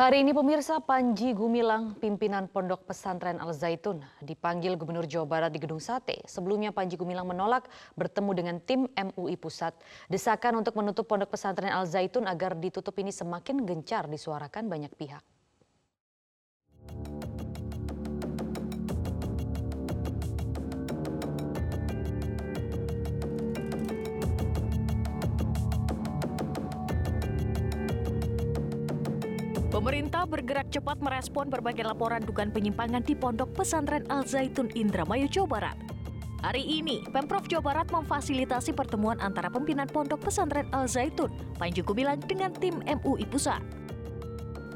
Hari ini pemirsa Panji Gumilang, pimpinan Pondok Pesantren Al Zaitun, dipanggil Gubernur Jawa Barat di Gedung Sate. Sebelumnya Panji Gumilang menolak bertemu dengan tim MUI Pusat. Desakan untuk menutup Pondok Pesantren Al Zaitun agar ditutup ini semakin gencar disuarakan banyak pihak. Pemerintah bergerak cepat merespon berbagai laporan dugaan penyimpangan di Pondok Pesantren Al Zaitun Indramayu, Jawa Barat. Hari ini, Pemprov Jawa Barat memfasilitasi pertemuan antara pimpinan Pondok Pesantren Al Zaitun, Panji Gumilang dengan tim MUI Pusat.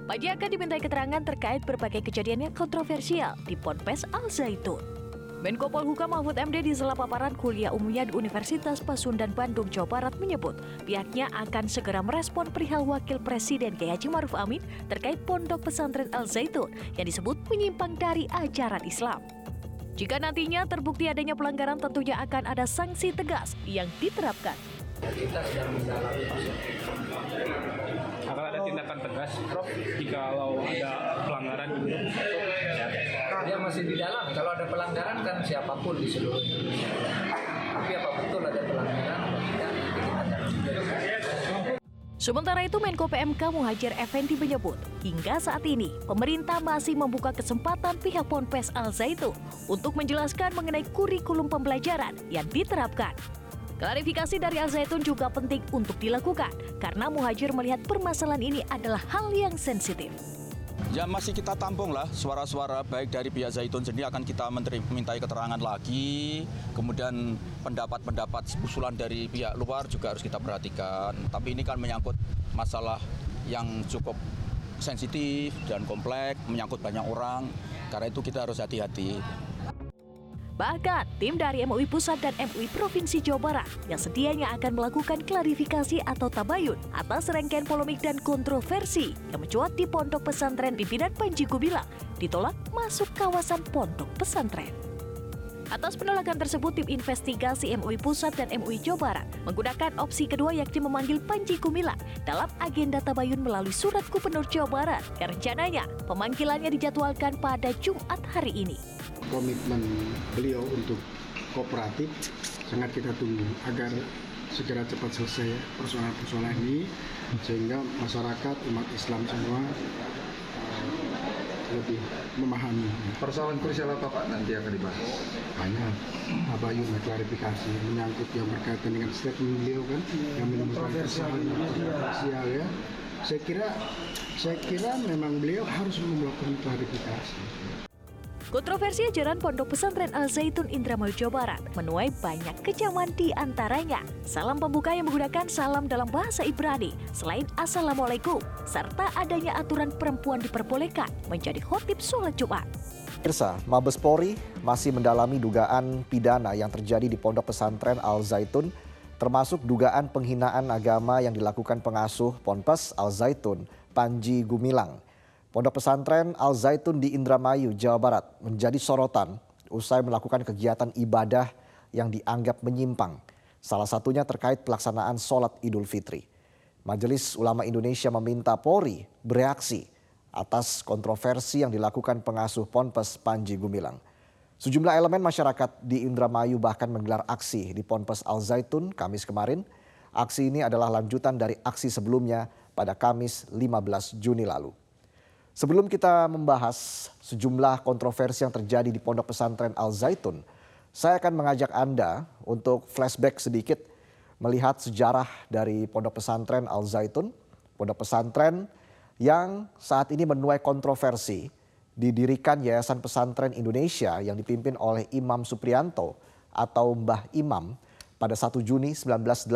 Panji akan dimintai keterangan terkait berbagai kejadian yang kontroversial di Ponpes Al Zaitun. Menko Polhukam Mahfud MD di sela paparan kuliah umumnya di Universitas Pasundan Bandung, Jawa Barat menyebut pihaknya akan segera merespon perihal Wakil Presiden Kiai Haji Maruf Amin terkait pondok pesantren Al Zaitun yang disebut menyimpang dari ajaran Islam. Jika nantinya terbukti adanya pelanggaran tentunya akan ada sanksi tegas yang diterapkan. Kita sedang mendalami akan ada tindakan tegas, Prof, jika ada pelanggaran. Dia masih di dalam. Kalau ada pelanggaran kan siapa pun di seluruh Indonesia. Tapi apa betul ada pelanggaran? Sementara itu Menko PMK Muhajir Effendi menyebut, hingga saat ini pemerintah masih membuka kesempatan pihak Ponpes Al Zaitun untuk menjelaskan mengenai kurikulum pembelajaran yang diterapkan. Klarifikasi dari Al Zaitun juga penting untuk dilakukan karena Muhajir melihat permasalahan ini adalah hal yang sensitif. Ya masih kita tampung lah suara-suara baik dari pihak Zaitun sendiri akan kita mintai keterangan lagi. Kemudian pendapat-pendapat usulan dari pihak luar juga harus kita perhatikan. Tapi ini kan menyangkut masalah yang cukup sensitif dan kompleks, menyangkut banyak orang. Karena itu kita harus hati-hati. Bahkan, tim dari MUI Pusat dan MUI Provinsi Jawa Barat yang sedianya akan melakukan klarifikasi atau tabayun atas rangkaian polemik dan kontroversi yang mencuat di pondok pesantren pimpinan Panji Gumilang ditolak masuk kawasan pondok pesantren. Atas penolakan tersebut, tim investigasi MUI Pusat dan MUI Jawa Barat menggunakan opsi kedua yakni memanggil Panji Gumilang dalam agenda tabayun melalui surat Gubernur Jawa Barat rencananya pemanggilannya dijadwalkan pada Jumat hari ini komitmen beliau untuk kooperatif sangat kita tunggu agar segera cepat selesai persoalan-persoalan ini sehingga masyarakat umat Islam semua uh, lebih memahami. Persoalan krusial apa Pak nanti akan dibahas? Banyak. Abayun klarifikasi menyangkut yang berkaitan dengan statement beliau kan yang menimbulkan kesalahan kontroversial ya. Saya kira saya kira memang beliau harus melakukan klarifikasi. Kontroversi ajaran Pondok Pesantren Al Zaitun Indramayu Jawa Barat menuai banyak kecaman di antaranya. Salam pembuka yang menggunakan salam dalam bahasa Ibrani selain Assalamualaikum, serta adanya aturan perempuan diperbolehkan menjadi khotib sholat Jumat. Irsa, Mabes Polri masih mendalami dugaan pidana yang terjadi di Pondok Pesantren Al Zaitun, termasuk dugaan penghinaan agama yang dilakukan pengasuh Ponpes Al Zaitun, Panji Gumilang. Pondok pesantren Al Zaitun di Indramayu, Jawa Barat menjadi sorotan usai melakukan kegiatan ibadah yang dianggap menyimpang. Salah satunya terkait pelaksanaan sholat Idul Fitri. Majelis Ulama Indonesia meminta Polri bereaksi atas kontroversi yang dilakukan pengasuh Ponpes Panji Gumilang. Sejumlah elemen masyarakat di Indramayu bahkan menggelar aksi di Ponpes Al Zaitun Kamis kemarin. Aksi ini adalah lanjutan dari aksi sebelumnya pada Kamis 15 Juni lalu. Sebelum kita membahas sejumlah kontroversi yang terjadi di Pondok Pesantren Al Zaitun, saya akan mengajak Anda untuk flashback sedikit melihat sejarah dari Pondok Pesantren Al Zaitun, Pondok Pesantren yang saat ini menuai kontroversi didirikan Yayasan Pesantren Indonesia yang dipimpin oleh Imam Suprianto atau Mbah Imam pada 1 Juni 1983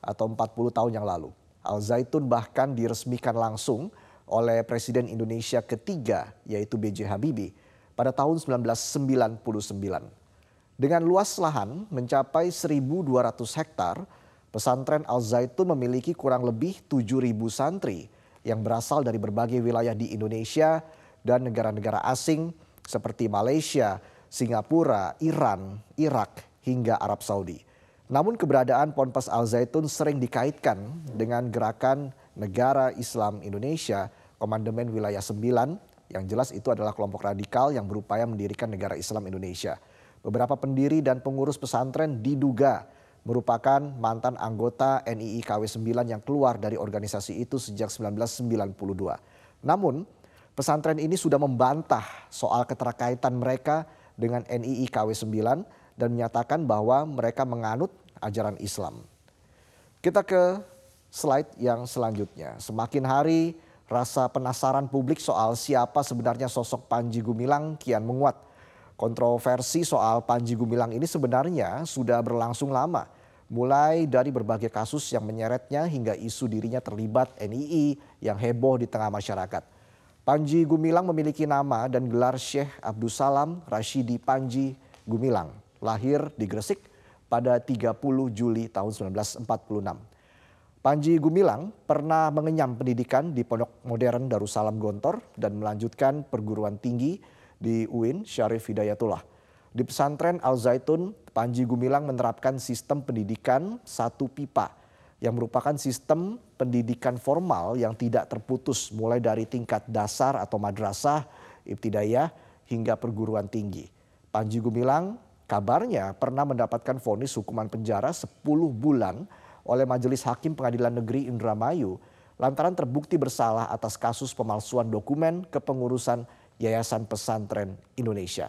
atau 40 tahun yang lalu. Al Zaitun bahkan diresmikan langsung oleh Presiden Indonesia ketiga yaitu B.J. Habibie pada tahun 1999. Dengan luas lahan mencapai 1.200 hektar, pesantren Al Zaitun memiliki kurang lebih 7.000 santri yang berasal dari berbagai wilayah di Indonesia dan negara-negara asing seperti Malaysia, Singapura, Iran, Irak, hingga Arab Saudi. Namun keberadaan Ponpes Al Zaitun sering dikaitkan dengan gerakan negara Islam Indonesia Komandemen Wilayah 9 yang jelas itu adalah kelompok radikal yang berupaya mendirikan negara Islam Indonesia. Beberapa pendiri dan pengurus pesantren diduga merupakan mantan anggota NII KW 9 yang keluar dari organisasi itu sejak 1992. Namun, pesantren ini sudah membantah soal keterkaitan mereka dengan NII KW 9 dan menyatakan bahwa mereka menganut ajaran Islam. Kita ke slide yang selanjutnya. Semakin hari rasa penasaran publik soal siapa sebenarnya sosok Panji Gumilang kian menguat. Kontroversi soal Panji Gumilang ini sebenarnya sudah berlangsung lama. Mulai dari berbagai kasus yang menyeretnya hingga isu dirinya terlibat NII yang heboh di tengah masyarakat. Panji Gumilang memiliki nama dan gelar Syekh Abdul Salam Rashidi Panji Gumilang. Lahir di Gresik pada 30 Juli tahun 1946. Panji Gumilang pernah mengenyam pendidikan di Pondok Modern Darussalam Gontor dan melanjutkan perguruan tinggi di UIN Syarif Hidayatullah. Di pesantren Al Zaitun, Panji Gumilang menerapkan sistem pendidikan satu pipa yang merupakan sistem pendidikan formal yang tidak terputus mulai dari tingkat dasar atau madrasah, ibtidayah hingga perguruan tinggi. Panji Gumilang Kabarnya pernah mendapatkan vonis hukuman penjara 10 bulan oleh Majelis Hakim Pengadilan Negeri Indramayu lantaran terbukti bersalah atas kasus pemalsuan dokumen kepengurusan Yayasan Pesantren Indonesia.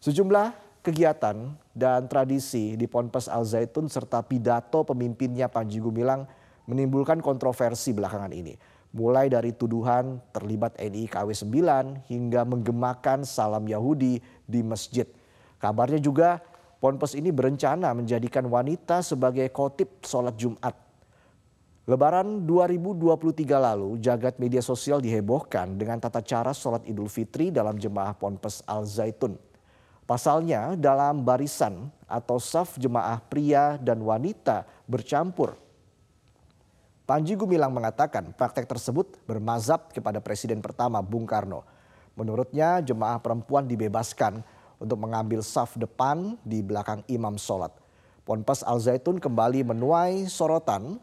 Sejumlah kegiatan dan tradisi di Ponpes Al Zaitun serta pidato pemimpinnya Panji Gumilang menimbulkan kontroversi belakangan ini. Mulai dari tuduhan terlibat NI KW 9 hingga menggemakan salam Yahudi di masjid. Kabarnya juga Ponpes ini berencana menjadikan wanita sebagai khotib sholat Jumat. Lebaran 2023 lalu, jagat media sosial dihebohkan dengan tata cara sholat Idul Fitri dalam jemaah Ponpes Al Zaitun. Pasalnya dalam barisan atau saf jemaah pria dan wanita bercampur. Panji Gumilang mengatakan praktek tersebut bermazhab kepada Presiden pertama Bung Karno. Menurutnya jemaah perempuan dibebaskan untuk mengambil saf depan di belakang imam sholat. Ponpes Al Zaitun kembali menuai sorotan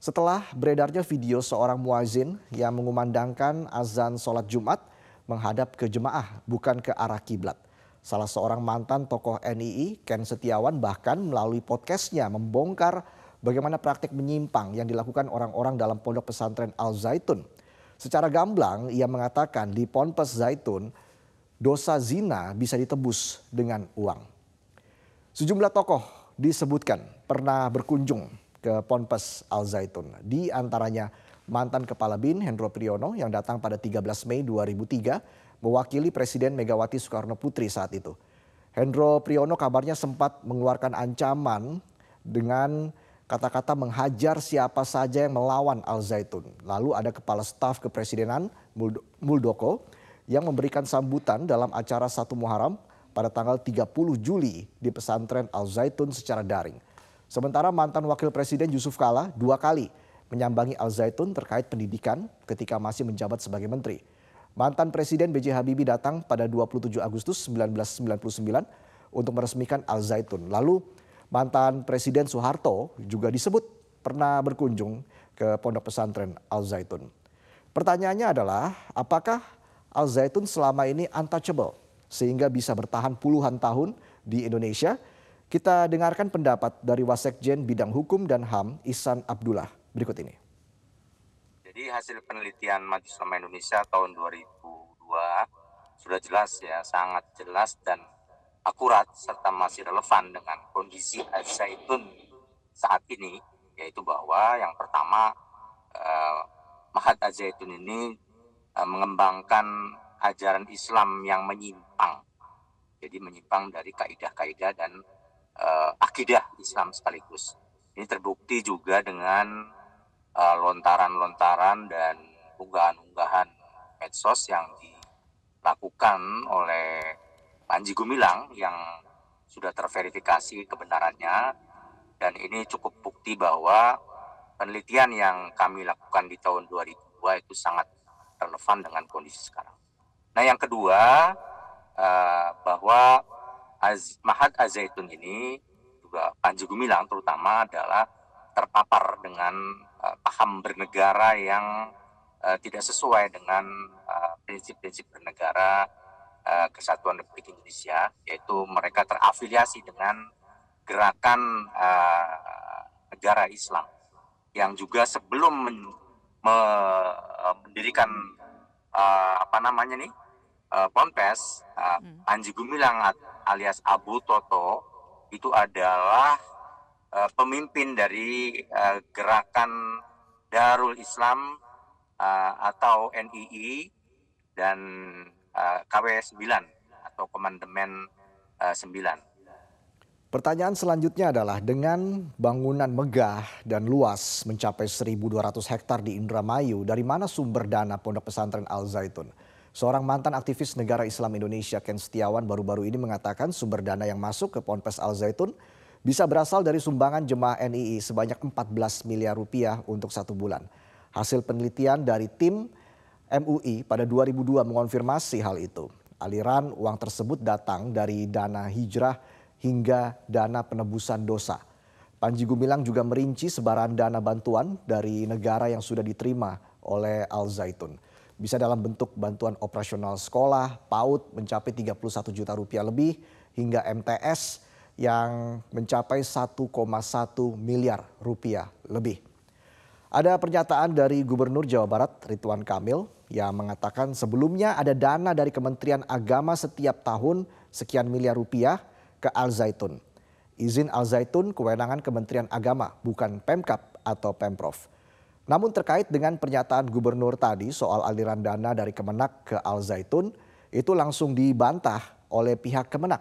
setelah beredarnya video seorang muazin yang mengumandangkan azan sholat Jumat menghadap ke jemaah bukan ke arah kiblat. Salah seorang mantan tokoh NII, Ken Setiawan bahkan melalui podcastnya membongkar bagaimana praktik menyimpang yang dilakukan orang-orang dalam pondok pesantren Al Zaitun. Secara gamblang ia mengatakan di Ponpes Zaitun dosa zina bisa ditebus dengan uang. Sejumlah tokoh disebutkan pernah berkunjung ke Ponpes Al Zaitun. Di antaranya mantan Kepala BIN Hendro Priyono yang datang pada 13 Mei 2003 mewakili Presiden Megawati Soekarno Putri saat itu. Hendro Priyono kabarnya sempat mengeluarkan ancaman dengan kata-kata menghajar siapa saja yang melawan Al Zaitun. Lalu ada Kepala Staf Kepresidenan Muldoko yang memberikan sambutan dalam acara satu Muharram pada tanggal 30 Juli di pesantren Al Zaitun secara daring. Sementara mantan Wakil Presiden Yusuf Kala dua kali menyambangi Al Zaitun terkait pendidikan ketika masih menjabat sebagai menteri. Mantan Presiden B.J. Habibie datang pada 27 Agustus 1999 untuk meresmikan Al Zaitun. Lalu mantan Presiden Soeharto juga disebut pernah berkunjung ke pondok pesantren Al Zaitun. Pertanyaannya adalah apakah Al Zaitun selama ini untouchable sehingga bisa bertahan puluhan tahun di Indonesia. Kita dengarkan pendapat dari Wasekjen Bidang Hukum dan HAM Ihsan Abdullah berikut ini. Jadi hasil penelitian Majelis Ulama Indonesia tahun 2002 sudah jelas ya, sangat jelas dan akurat serta masih relevan dengan kondisi Al Zaitun saat ini yaitu bahwa yang pertama eh, Mahat Al Zaitun ini mengembangkan ajaran Islam yang menyimpang. Jadi menyimpang dari kaidah-kaidah dan uh, akidah Islam sekaligus. Ini terbukti juga dengan eh, lontaran-lontaran uh, dan unggahan-unggahan medsos yang dilakukan oleh Panji Gumilang yang sudah terverifikasi kebenarannya dan ini cukup bukti bahwa penelitian yang kami lakukan di tahun 2002 itu sangat relevan dengan kondisi sekarang. Nah yang kedua uh, bahwa Az, Mahat Azaitun ini juga Panji Gumilang terutama adalah terpapar dengan uh, paham bernegara yang uh, tidak sesuai dengan prinsip-prinsip bernegara kesatuan Republik Indonesia, yaitu mereka terafiliasi dengan gerakan negara Islam yang juga sebelum mendirikan uh, apa namanya nih uh, Ponpes, uh, Panji Gumilang alias Abu Toto itu adalah uh, pemimpin dari uh, gerakan Darul Islam uh, atau NII dan uh, KW 9 atau Komandemen uh, 9. Pertanyaan selanjutnya adalah dengan bangunan megah dan luas mencapai 1.200 hektar di Indramayu, dari mana sumber dana Pondok Pesantren Al Zaitun? Seorang mantan aktivis negara Islam Indonesia Ken Setiawan baru-baru ini mengatakan sumber dana yang masuk ke Ponpes Al Zaitun bisa berasal dari sumbangan jemaah NII sebanyak 14 miliar rupiah untuk satu bulan. Hasil penelitian dari tim MUI pada 2002 mengonfirmasi hal itu. Aliran uang tersebut datang dari dana hijrah hingga dana penebusan dosa. Panji Gumilang juga merinci sebaran dana bantuan dari negara yang sudah diterima oleh Al Zaitun. Bisa dalam bentuk bantuan operasional sekolah, PAUD mencapai 31 juta rupiah lebih, hingga MTS yang mencapai 1,1 miliar rupiah lebih. Ada pernyataan dari Gubernur Jawa Barat Ridwan Kamil yang mengatakan sebelumnya ada dana dari Kementerian Agama setiap tahun sekian miliar rupiah ke Al Zaitun. Izin Al Zaitun kewenangan Kementerian Agama, bukan Pemkap atau Pemprov. Namun terkait dengan pernyataan gubernur tadi soal aliran dana dari Kemenak ke Al Zaitun, itu langsung dibantah oleh pihak Kemenak.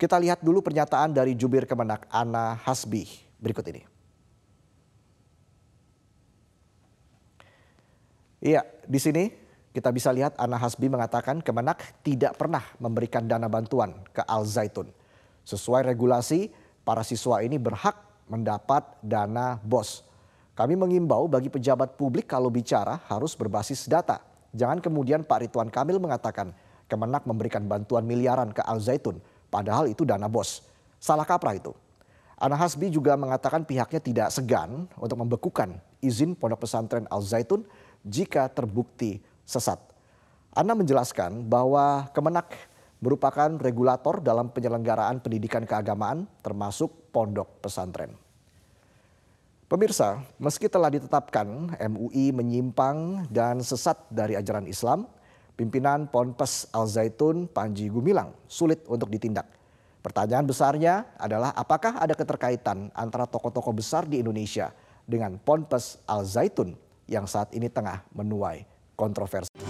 Kita lihat dulu pernyataan dari jubir Kemenak Ana Hasbi berikut ini. Iya, di sini kita bisa lihat Ana Hasbi mengatakan Kemenak tidak pernah memberikan dana bantuan ke Al Zaitun. Sesuai regulasi, para siswa ini berhak mendapat dana BOS. Kami mengimbau bagi pejabat publik kalau bicara harus berbasis data. Jangan kemudian Pak Ridwan Kamil mengatakan Kemenak memberikan bantuan miliaran ke Al Zaitun, padahal itu dana BOS. Salah kaprah itu. Ana Hasbi juga mengatakan pihaknya tidak segan untuk membekukan izin pondok pesantren Al Zaitun jika terbukti sesat. Ana menjelaskan bahwa Kemenak merupakan regulator dalam penyelenggaraan pendidikan keagamaan termasuk pondok pesantren. Pemirsa, meski telah ditetapkan MUI menyimpang dan sesat dari ajaran Islam, pimpinan Ponpes Al Zaitun Panji Gumilang sulit untuk ditindak. Pertanyaan besarnya adalah apakah ada keterkaitan antara tokoh-tokoh besar di Indonesia dengan Ponpes Al Zaitun yang saat ini tengah menuai kontroversi.